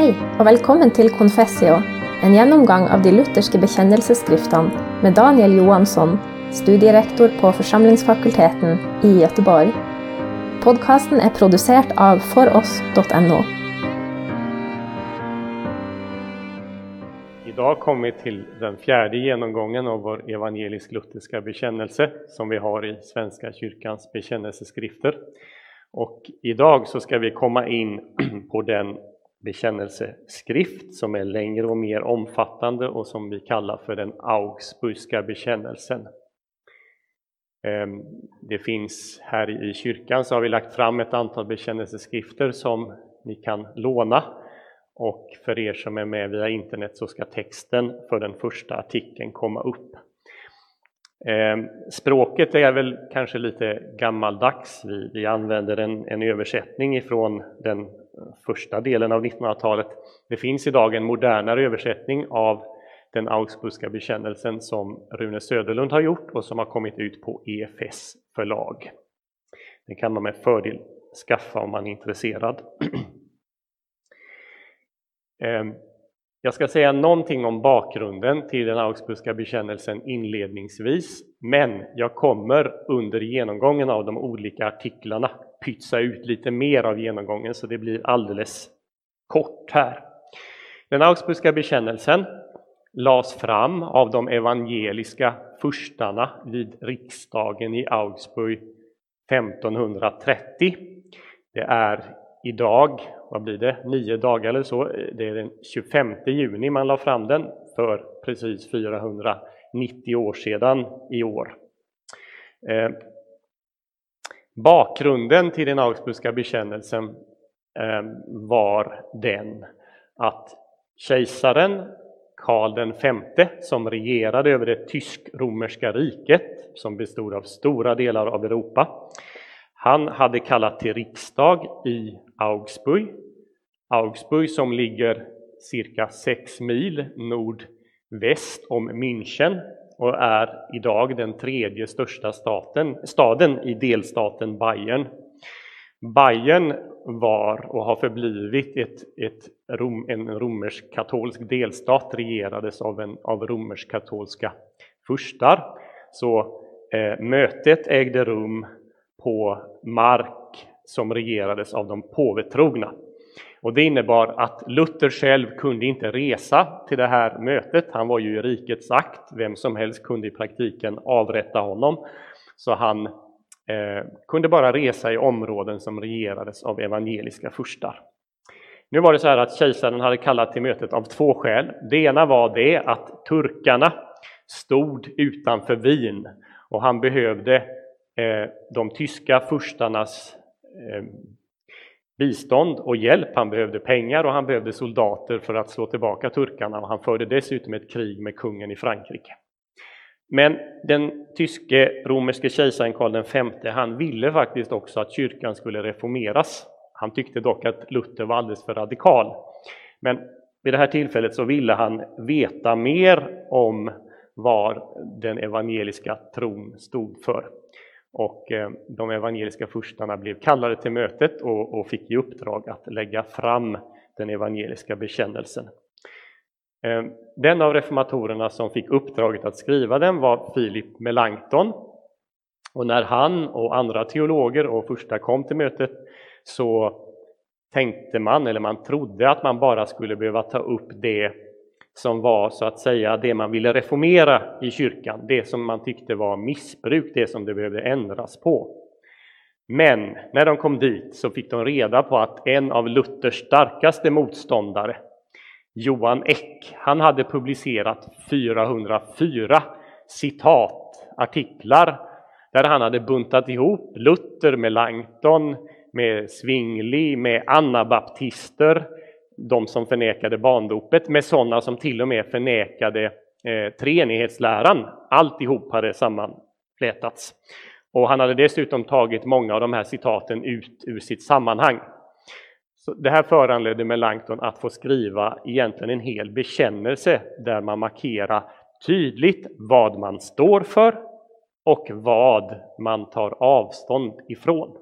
Hei, og velkommen til Confessio, en gjennomgang av de lutherske bekjennelsesskriftene med Daniel Johansson, studierektor på Forsamlingsfakulteten i Göteborg. Podkasten er produsert av foross.no. Idag kommer vi till den fjärde genomgången av vår evangelisk-lutherska bekännelse som vi har i Svenska kyrkans bekännelseskrifter. Och idag så ska vi komma in på den bekännelseskrift som är längre och mer omfattande och som vi kallar för den Augsburgska bekännelsen. Ehm, det finns här i kyrkan så har vi lagt fram ett antal bekännelseskrifter som ni kan låna och för er som är med via internet så ska texten för den första artikeln komma upp. Ehm, språket är väl kanske lite gammaldags. Vi, vi använder en, en översättning ifrån den första delen av 1900-talet. Det finns idag en modernare översättning av den Augsburgska bekännelsen som Rune Söderlund har gjort och som har kommit ut på EFS förlag. Den kan man med fördel skaffa om man är intresserad. Ehm, jag ska säga någonting om bakgrunden till den Augsburgska bekännelsen inledningsvis, men jag kommer under genomgången av de olika artiklarna pytsa ut lite mer av genomgången så det blir alldeles kort här. Den Augsburgska bekännelsen lades fram av de evangeliska furstarna vid riksdagen i Augsburg 1530. Det är idag, vad blir det, nio dagar eller så, det är den 25 juni man la fram den för precis 490 år sedan i år. Eh, Bakgrunden till den Augsburgska bekännelsen eh, var den att kejsaren Karl V som regerade över det tysk-romerska riket som bestod av stora delar av Europa. Han hade kallat till riksdag i Augsburg. Augsburg som ligger cirka sex mil nordväst om München och är idag den tredje största staten, staden i delstaten Bayern. Bayern var och har förblivit ett, ett rom, en romersk-katolsk delstat, regerades av, en, av romersk-katolska furstar. Så eh, mötet ägde rum på mark som regerades av de påvetrogna. Och det innebar att Luther själv kunde inte resa till det här mötet. Han var ju i rikets akt. Vem som helst kunde i praktiken avrätta honom. Så han eh, kunde bara resa i områden som regerades av evangeliska furstar. Nu var det så här att kejsaren hade kallat till mötet av två skäl. Det ena var det att turkarna stod utanför Wien och han behövde eh, de tyska furstarnas eh, bistånd och hjälp. Han behövde pengar och han behövde soldater för att slå tillbaka turkarna. Och han förde dessutom ett krig med kungen i Frankrike. Men den tyske romerske kejsaren Karl V, han ville faktiskt också att kyrkan skulle reformeras. Han tyckte dock att Luther var alldeles för radikal. Men vid det här tillfället så ville han veta mer om vad den evangeliska tron stod för. Och eh, de evangeliska furstarna blev kallade till mötet och, fick i uppdrag att lägga fram den evangeliska bekännelsen. Eh, den av reformatorerna som fick uppdraget att skriva den var Filip Melanchthon. Och när han och andra teologer och första kom till mötet så tänkte man, eller man trodde att man bara skulle behöva ta upp det som var så att säga det man ville reformera i kyrkan, det som man tyckte var missbruk, det som det behövde ändras på. Men när de kom dit så fick de reda på att en av Luthers starkaste motståndare, Johan Eck, han hade publicerat 404 citat, artiklar, där han hade buntat ihop Luther med Langton, med Zwingli, med anabaptister, de som förnekade barndopet med sådana som till och med förnekade eh, treenighetsläran. Alltihop hade sammanflätats. Och han hade dessutom tagit många av de här citaten ut ur sitt sammanhang. Så det här föranledde Melanchthon att få skriva egentligen en hel bekännelse där man markerar tydligt vad man står för och vad man tar avstånd ifrån.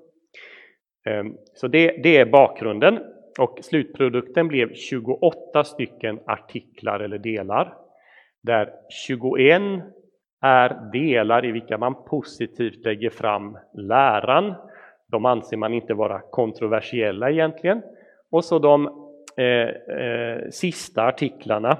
Ehm, så det, det är bakgrunden och slutprodukten blev 28 stycken artiklar eller delar, där 21 är delar i vilka man positivt lägger fram läran. De anser man inte vara kontroversiella egentligen. Och så de eh, eh, sista artiklarna,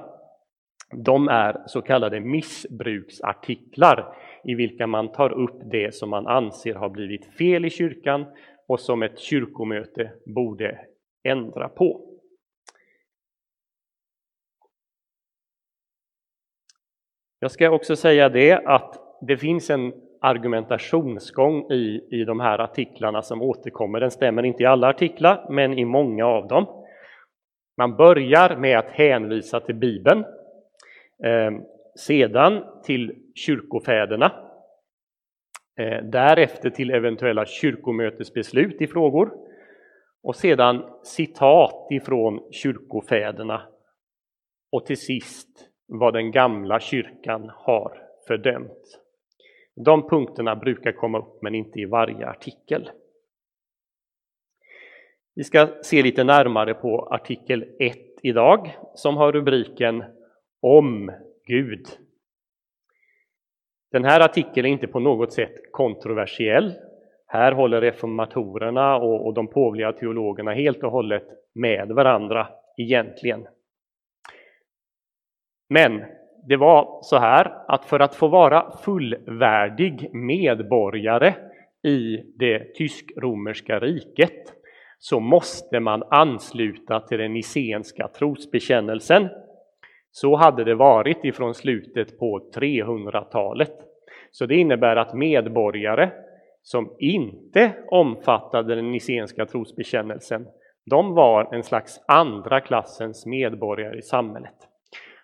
de är så kallade missbruksartiklar i vilka man tar upp det som man anser har blivit fel i kyrkan och som ett kyrkomöte borde ändra på. Jag ska också säga det att det finns en argumentationsgång i, i de här artiklarna som återkommer. Den stämmer inte i alla artiklar, men i många av dem. Man börjar med att hänvisa till Bibeln, eh, sedan till kyrkofäderna, eh, därefter till eventuella kyrkomötesbeslut i frågor och sedan citat ifrån kyrkofäderna och till sist vad den gamla kyrkan har fördömt. De punkterna brukar komma upp, men inte i varje artikel. Vi ska se lite närmare på artikel 1 idag, som har rubriken Om Gud. Den här artikeln är inte på något sätt kontroversiell. Här håller reformatorerna och, de påvliga teologerna helt och hållet med varandra egentligen. Men det var så här att för att få vara fullvärdig medborgare i det tysk-romerska riket så måste man ansluta till den nicenska trosbekännelsen. Så hade det varit ifrån slutet på 300-talet. Så det innebär att medborgare som inte omfattade den nicenska trosbekännelsen, de var en slags andra klassens medborgare i samhället.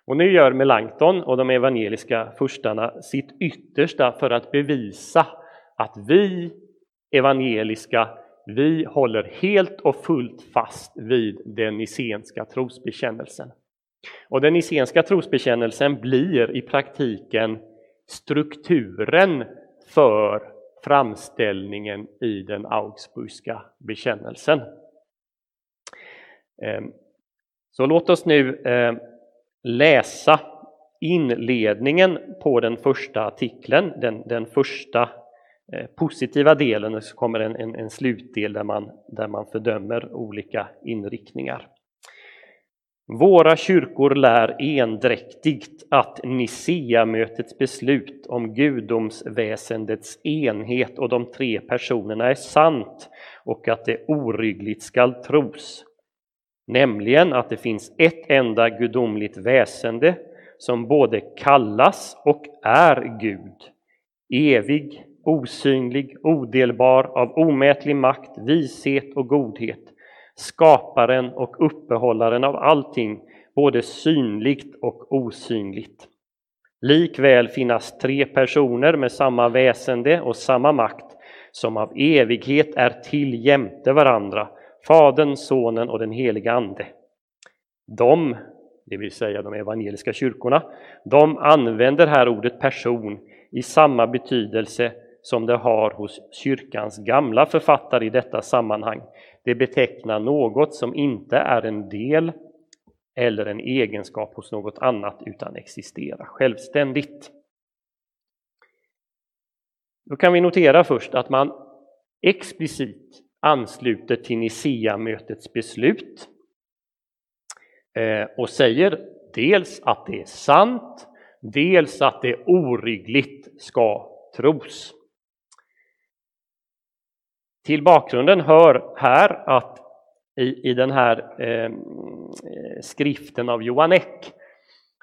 Och nu gör Melanchthon och de evangeliska furstarna sitt yttersta för att bevisa att vi evangeliska, vi håller helt och fullt fast vid den nicenska trosbekännelsen. Och den nicenska trosbekännelsen blir i praktiken strukturen för framställningen i den augsburgska bekännelsen. Ehm, så låt oss nu ehm, läsa inledningen på den första artikeln, den, den första eh, positiva delen, och så kommer en, en, en slutdel där man, där man fördömer olika inriktningar. Våra kyrkor lär endräktigt att Nicea-mötets beslut om gudomsväsendets enhet och de tre personerna är sant och att det oryggligt skall tros. Nämligen att det finns ett enda gudomligt väsende som både kallas och är Gud, evig, osynlig, odelbar, av omätlig makt, vishet och godhet, skaparen och uppehållaren av allting, både synligt och osynligt. Likväl finnas tre personer med samma väsende och samma makt, som av evighet är till jämte varandra, Fadern, Sonen och den heliga Ande. De, det vill säga de evangeliska kyrkorna, de använder här ordet person i samma betydelse som det har hos kyrkans gamla författare i detta sammanhang. Det betecknar något som inte är en del eller en egenskap hos något annat utan existerar självständigt. Då kan vi notera först att man explicit ansluter till Nicea-mötets beslut eh, och säger dels att det är sant, dels att det oryggligt ska tros. Till bakgrunden hör här att i, i den här eh, skriften av Johan Eck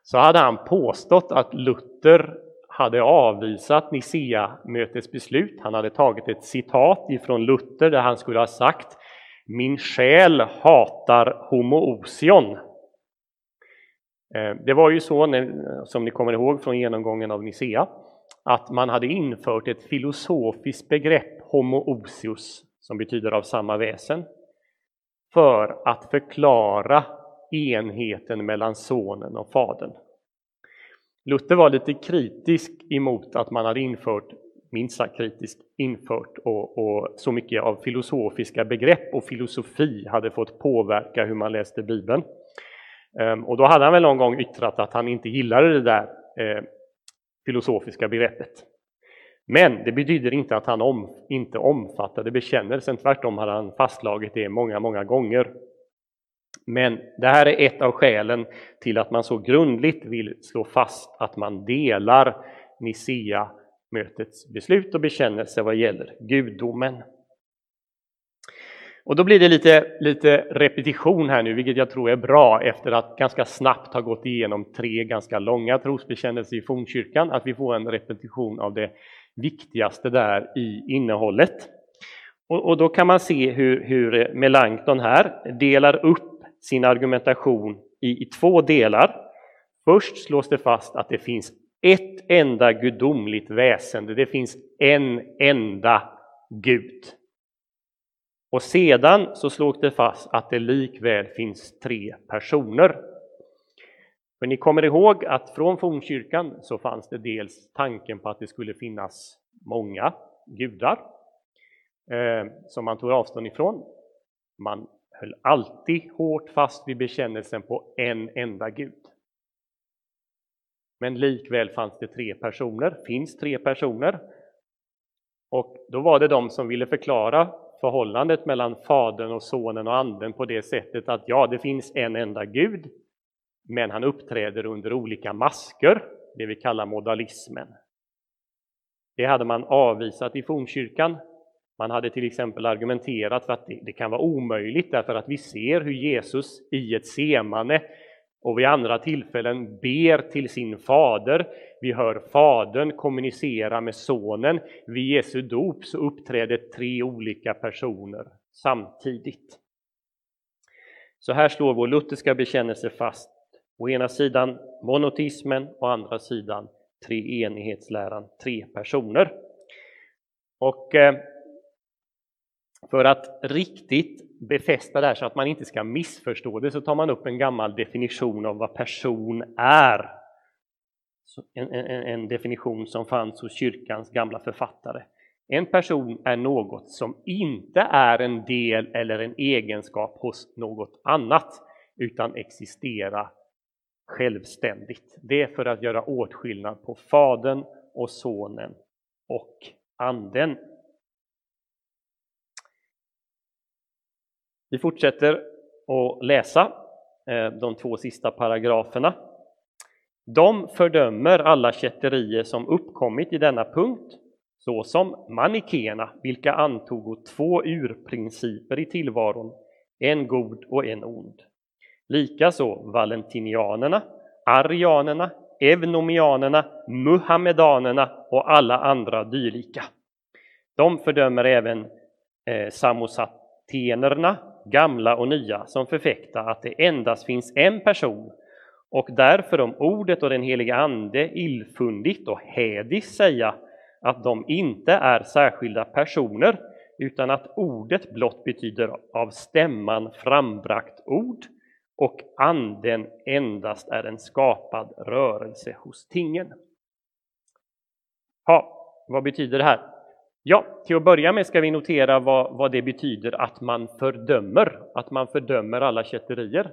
så hade han påstått att Luther hade avvisat Nicea-mötets beslut. Han hade tagit ett citat ifrån Luther där han skulle ha sagt Min själ hatar homoousion. Eh, det var ju så, som ni kommer ihåg från genomgången av Nicea, att man hade infört ett filosofiskt begrepp, homoousios, som betyder av samma väsen, för att förklara enheten mellan sonen och fadern. Luther var lite kritisk emot att man hade infört minst sagt kritiskt infört och, och, så mycket av filosofiska begrepp och filosofi hade fått påverka hur man läste Bibeln. Ehm, och då hade han väl någon gång yttrat att han inte gillade det där eh, filosofiska begreppet. Men det betyder inte att han om, inte omfattade bekännelsen, tvärtom hade han fastslagit det många, många gånger. Men det här är ett av skälen till att man så grundligt vill slå fast att man delar Nicea-mötets beslut och bekännelse vad gäller gudomen. Och då blir det lite, lite repetition här nu, vilket jag tror är bra efter att ganska snabbt ha gått igenom tre ganska långa trosbekännelser i fornkyrkan, att vi får en repetition av det viktigaste där i innehållet. Och, och då kan man se hur, hur Melanchthon här delar upp sin argumentation i, i två delar. Först slås det fast att det finns ett enda gudomligt väsende, det finns en enda Gud. Och sedan så slås det fast att det likväl finns tre personer. För ni kommer ihåg att från fornkyrkan så fanns det dels tanken på att det skulle finnas många gudar eh, som man tog avstånd ifrån. Man höll alltid hårt fast vid bekännelsen på en enda Gud. Men likväl fanns det tre personer, finns tre personer. Och då var det de som ville förklara förhållandet mellan Fadern och Sonen och Anden på det sättet att ja, det finns en enda Gud, men han uppträder under olika masker, det vi kallar modalismen. Det hade man avvisat i fornkyrkan. Man hade till exempel argumenterat för att det, det kan vara omöjligt därför att vi ser hur Jesus i ett semane och vid andra tillfällen ber till sin fader. Vi hör Fadern kommunicera med Sonen. Vid Jesu dop så uppträder tre olika personer samtidigt. Så här slår vår lutherska bekännelse fast. Å ena sidan monotismen, å andra sidan treenighetsläran, tre personer. Och eh, för att riktigt befästa det här så att man inte ska missförstå det så tar man upp en gammal definition av vad person är. En, en, en, definition som fanns hos kyrkans gamla författare. En person är något som inte är en del eller en egenskap hos något annat utan existerar självständigt. Det är för att göra åtskillnad på Fadern och Sonen och Anden. Vi fortsätter att läsa eh, de två sista paragraferna. De fördömer alla kätterier som uppkommit i denna punkt, såsom manikéerna, vilka antog två urprinciper i tillvaron, en god och en ond. Likaså valentinianerna, arianerna, evnomianerna, muhammedanerna och alla andra dylika. De fördömer även eh, samosatenerna, gamla och nya, som förfäktar att det endast finns en person och därför om ordet och den heliga Ande illfundigt och hädiskt säga att de inte är särskilda personer utan att ordet blott betyder av stämman frambragt ord och anden endast är en skapad rörelse hos tingen. Ja, vad betyder det här? Ja, till att börja med ska vi notera vad, vad det betyder att man fördömer, att man fördömer alla kätterier.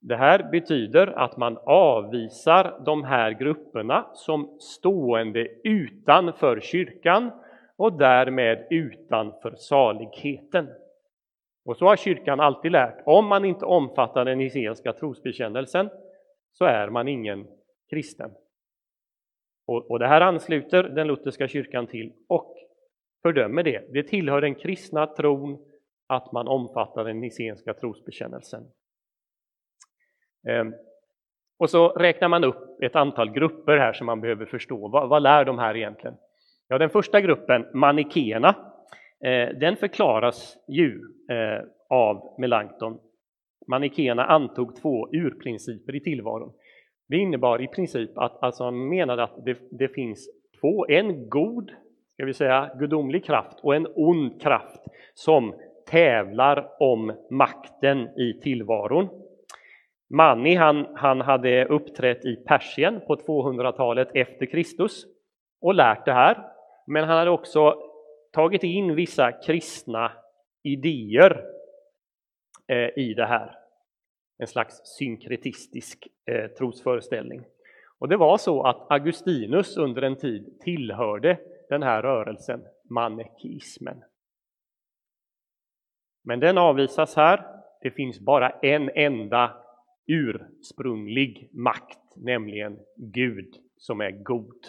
Det här betyder att man avvisar de här grupperna som stående utanför kyrkan och därmed utanför saligheten. Och så har kyrkan alltid lärt. Om man inte omfattar den niceiska trosbekännelsen så är man ingen kristen. Och, och det här ansluter den lutherska kyrkan till och fördömer det. Det tillhör den kristna tron att man omfattar den niceiska trosbekännelsen. Ehm, och så räknar man upp ett antal grupper här som man behöver förstå. Vad, vad lär de här egentligen? Ja, den första gruppen, manikéerna, Eh, den förklaras ju eh, av Melanchthon. Manikéerna antog två urprinciper i tillvaron. Det innebar i princip att alltså han menade att det, det finns två, en god, ska vi säga, gudomlig kraft och en ond kraft som tävlar om makten i tillvaron. Mani han, han hade uppträtt i Persien på 200-talet efter Kristus och lärt det här Men han hade också tagit in vissa kristna idéer eh, i det här. En slags synkretistisk eh, trosföreställning. Och det var så att Augustinus under en tid tillhörde den här rörelsen, manekismen. Men den avvisas här. Det finns bara en enda ursprunglig makt, nämligen Gud som är god.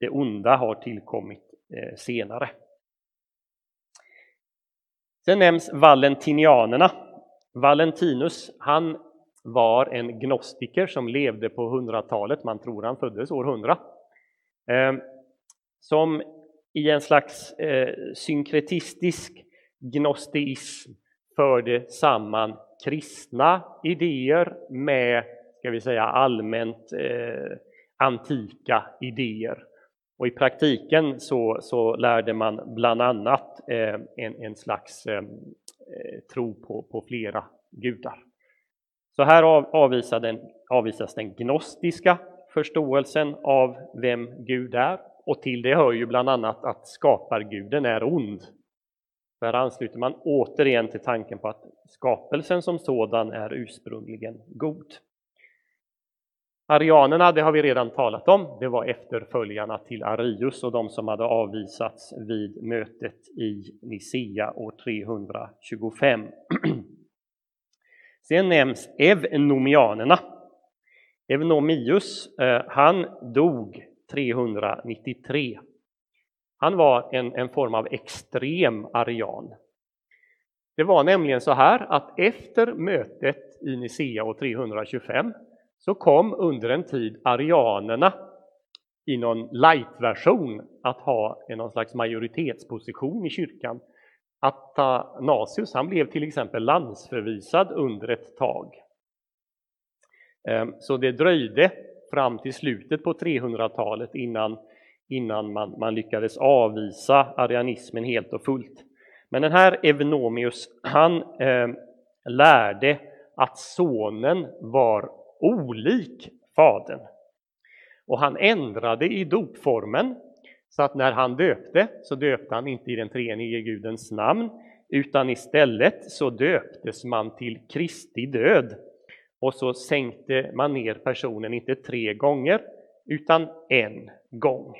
Det onda har tillkommit Eh, senare. Sen nämns valentinianerna. Valentinus, han var en gnostiker som levde på 100-talet, man tror han föddes år 100. Ehm, som i en slags eh, synkretistisk gnostiism förde samman kristna idéer med, ska vi säga, allmänt eh, antika idéer. Och i praktiken så, så lärde man bland annat eh, en, en slags eh, eh tro på, på flera gudar. Så här avvisar den, avvisas den gnostiska förståelsen av vem Gud är och till det hör ju bland annat att skaparguden är ond. Här ansluter man återigen till tanken på att skapelsen som sådan är ursprungligen god. Arianerna, det har vi redan talat om, det var efterföljarna till Arius och de som hade avvisats vid mötet i Nicea år 325. Sen nämns evnomianerna. Evnomius, eh, han dog 393. Han var en, en form av extrem arian. Det var nämligen så här att efter mötet i Nicea år 325 så kom under en tid arianerna i någon light-version att ha en någon slags majoritetsposition i kyrkan. Athanasius han blev till exempel landsförvisad under ett tag. Ehm, så det dröjde fram till slutet på 300-talet innan, innan man, man lyckades avvisa arianismen helt och fullt. Men den här Evenomius, han eh, lärde att sonen var olik fadern. Och han ändrade i dopformen så att när han döpte så döpte han inte i den treenige Gudens namn utan istället så döptes man till Kristi död och så sänkte man ner personen inte tre gånger utan en gång.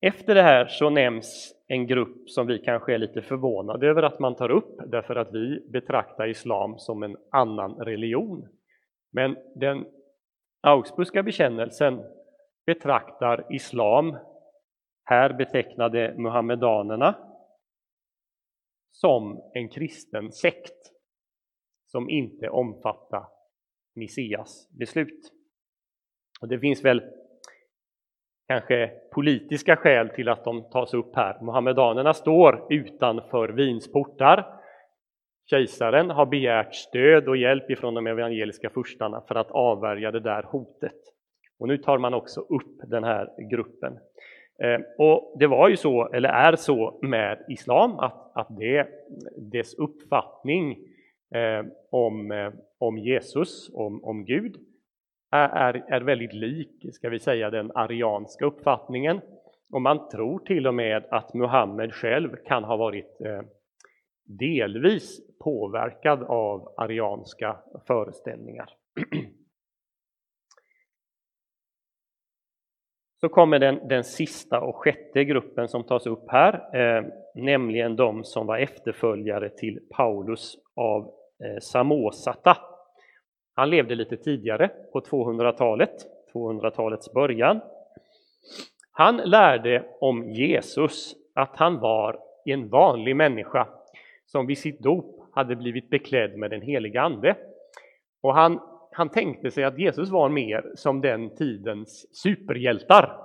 Efter det här så nämns en grupp som vi kanske är lite förvånade över att man tar upp därför att vi betraktar islam som en annan religion. Men den Augsburgska bekännelsen betraktar islam, här betecknade muhammedanerna, som en kristen sekt som inte omfattar Messias beslut. Och det finns väl kanske politiska skäl till att de tas upp här. Muhammedanerna står utanför Wiens portar. Kejsaren har begärt stöd och hjälp ifrån de evangeliska furstarna för att avvärja det där hotet. Och nu tar man också upp den här gruppen. Eh, och det var ju så, eller är så med islam, att, att det, dess uppfattning eh, om, eh, om Jesus, om, om Gud, är, är väldigt lik, ska vi säga, den arianska uppfattningen. Och man tror till och med att Muhammed själv kan ha varit eh, delvis påverkad av arianska föreställningar. Så kommer den, den sista och sjätte gruppen som tas upp här, eh, nämligen de som var efterföljare till Paulus av eh, Samosata. Han levde lite tidigare, på 200-talet, 200-talets början. Han lärde om Jesus att han var en vanlig människa som vid sitt dop hade blivit beklädd med den heliga Ande. Och han han tänkte sig att Jesus var mer som den tidens superhjältar.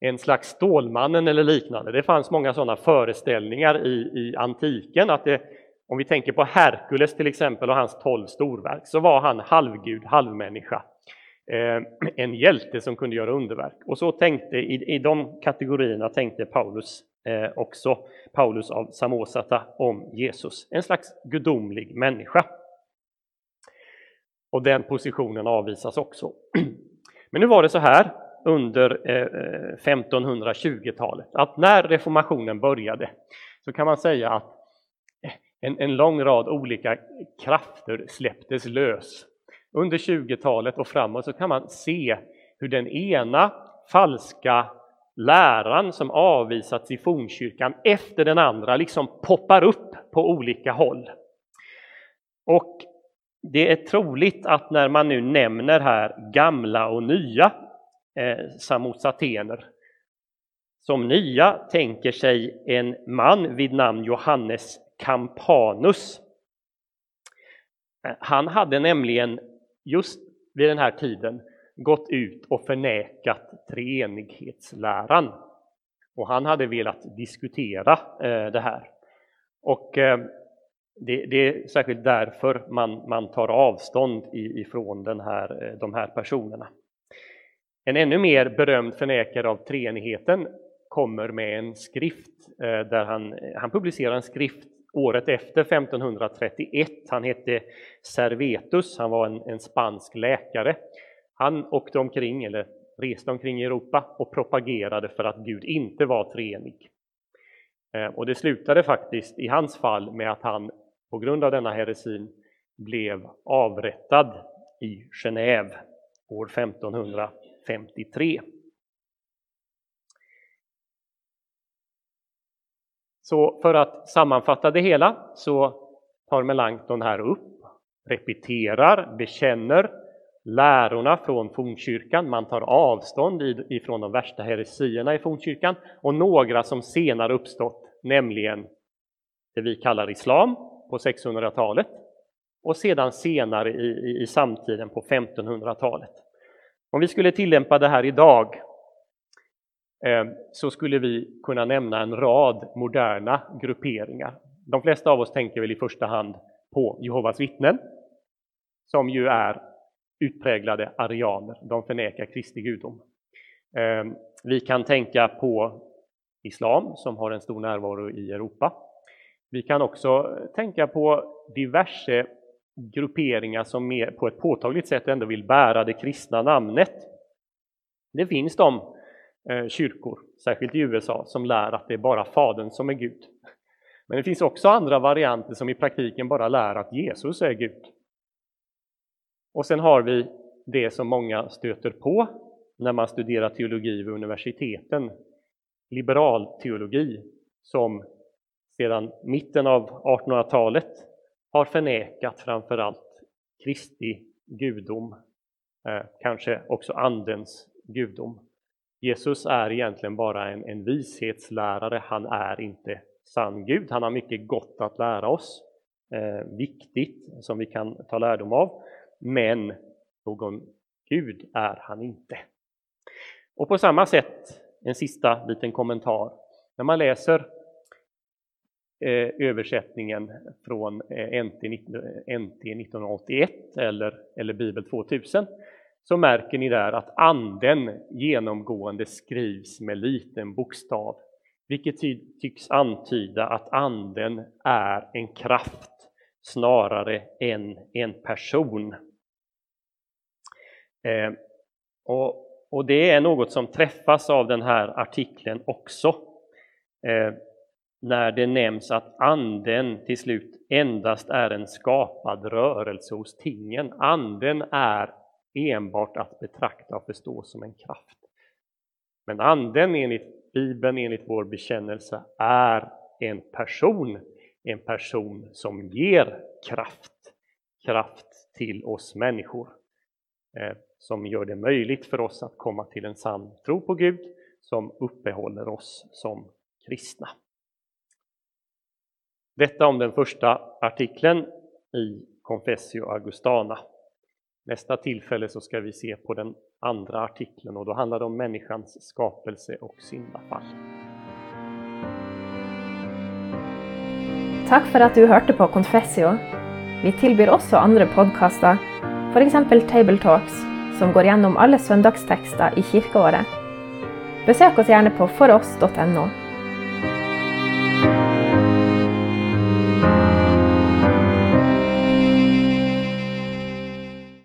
En slags Stålmannen eller liknande. Det fanns många sådana föreställningar i, i antiken. att det, om vi tänker på Herkules till exempel och hans tolv storverk så var han halvgud, halvmänniska. Eh, en hjälte som kunde göra underverk. Och så tänkte, i, i de kategorierna tänkte Paulus eh, också, Paulus av Samosata, om Jesus. En slags gudomlig människa. Och den positionen avvisas också. Men nu var det så här under eh, 1520-talet att när reformationen började så kan man säga att en, en lång rad olika krafter släpptes lös. Under 20-talet och framåt så kan man se hur den ena falska läran som avvisats i fornkyrkan efter den andra liksom poppar upp på olika håll. Och det är troligt att när man nu nämner här gamla och nya eh, samosatener som nya tänker sig en man vid namn Johannes Campanus. Eh, han hade nämligen just vid den här tiden gått ut och förnekat treenighetsläran. Och han hade velat diskutera eh, det här. Och eh, det, det, är särskilt därför man, man tar avstånd ifrån den här, de här personerna. En ännu mer berömd förnekare av treenigheten kommer med en skrift där han, han publicerar en skrift året efter 1531. Han hette Servetus, han var en, en spansk läkare. Han åkte omkring, eller reste omkring i Europa och propagerade för att Gud inte var treenig. Eh, och det slutade faktiskt i hans fall med att han på grund av denna heresin blev avrättad i Genève år 1553. Så för att sammanfatta det hela så tar Melanchthon här upp, repeterar, bekänner lärorna från fornkyrkan, man tar avstånd ifrån de värsta heresierna i fornkyrkan och några som senare uppstått, nämligen det vi kallar islam på 600-talet och sedan senare i, i, i samtiden på 1500-talet. Om vi skulle tillämpa det här idag Eh, så skulle vi kunna nämna en rad moderna grupperingar. De flesta av oss tänker väl i första hand på Jehovas vittnen, som ju är utpräglade arianer. De förnekar Kristi gudom. Eh, vi kan tänka på islam som har en stor närvaro i Europa. Vi kan också tänka på diverse grupperingar som mer på ett påtagligt sätt ändå vill bära det kristna namnet. Det finns de Eh, kyrkor, särskilt i USA, som lär att det är bara Fadern som är Gud. Men det finns också andra varianter som i praktiken bara lär att Jesus är Gud. Och sen har vi det som många stöter på när man studerar teologi vid universiteten, liberalteologi, som sedan mitten av 1800-talet har förnekat framförallt Kristi gudom, eh, kanske också Andens gudom. Jesus är egentligen bara en, en vishetslärare, han är inte sann Gud. Han har mycket gott att lära oss, eh, viktigt som vi kan ta lärdom av, men någon Gud är han inte. Och på samma sätt, en sista liten kommentar, när man läser eh, översättningen från eh, NT, NT 1981 eller, eller Bibel 2000 så märker ni där att anden genomgående skrivs med liten bokstav, vilket tycks antyda att anden är en kraft snarare än en person. Eh, och, och, det är något som träffas av den här artikeln också, eh, när det nämns att anden till slut endast är en skapad rörelse hos tingen. Anden är enbart att betrakta och förstå som en kraft. Men anden enligt Bibeln, enligt vår bekännelse, är en person, en person som ger kraft, kraft till oss människor, eh, som gör det möjligt för oss att komma till en sann tro på Gud, som uppehåller oss som kristna. Detta om den första artikeln i Confessio Augustana. Nästa tillfälle så ska vi se på den andra artikeln och då handlar det om människans skapelse och syndafall. Tack för att du hörde på Confessio. Vi tillbyr också andra podkaster, exempel Table Talks, som går igenom alla söndagstexter i kyrkoåret. Besök oss gärna på foross.no.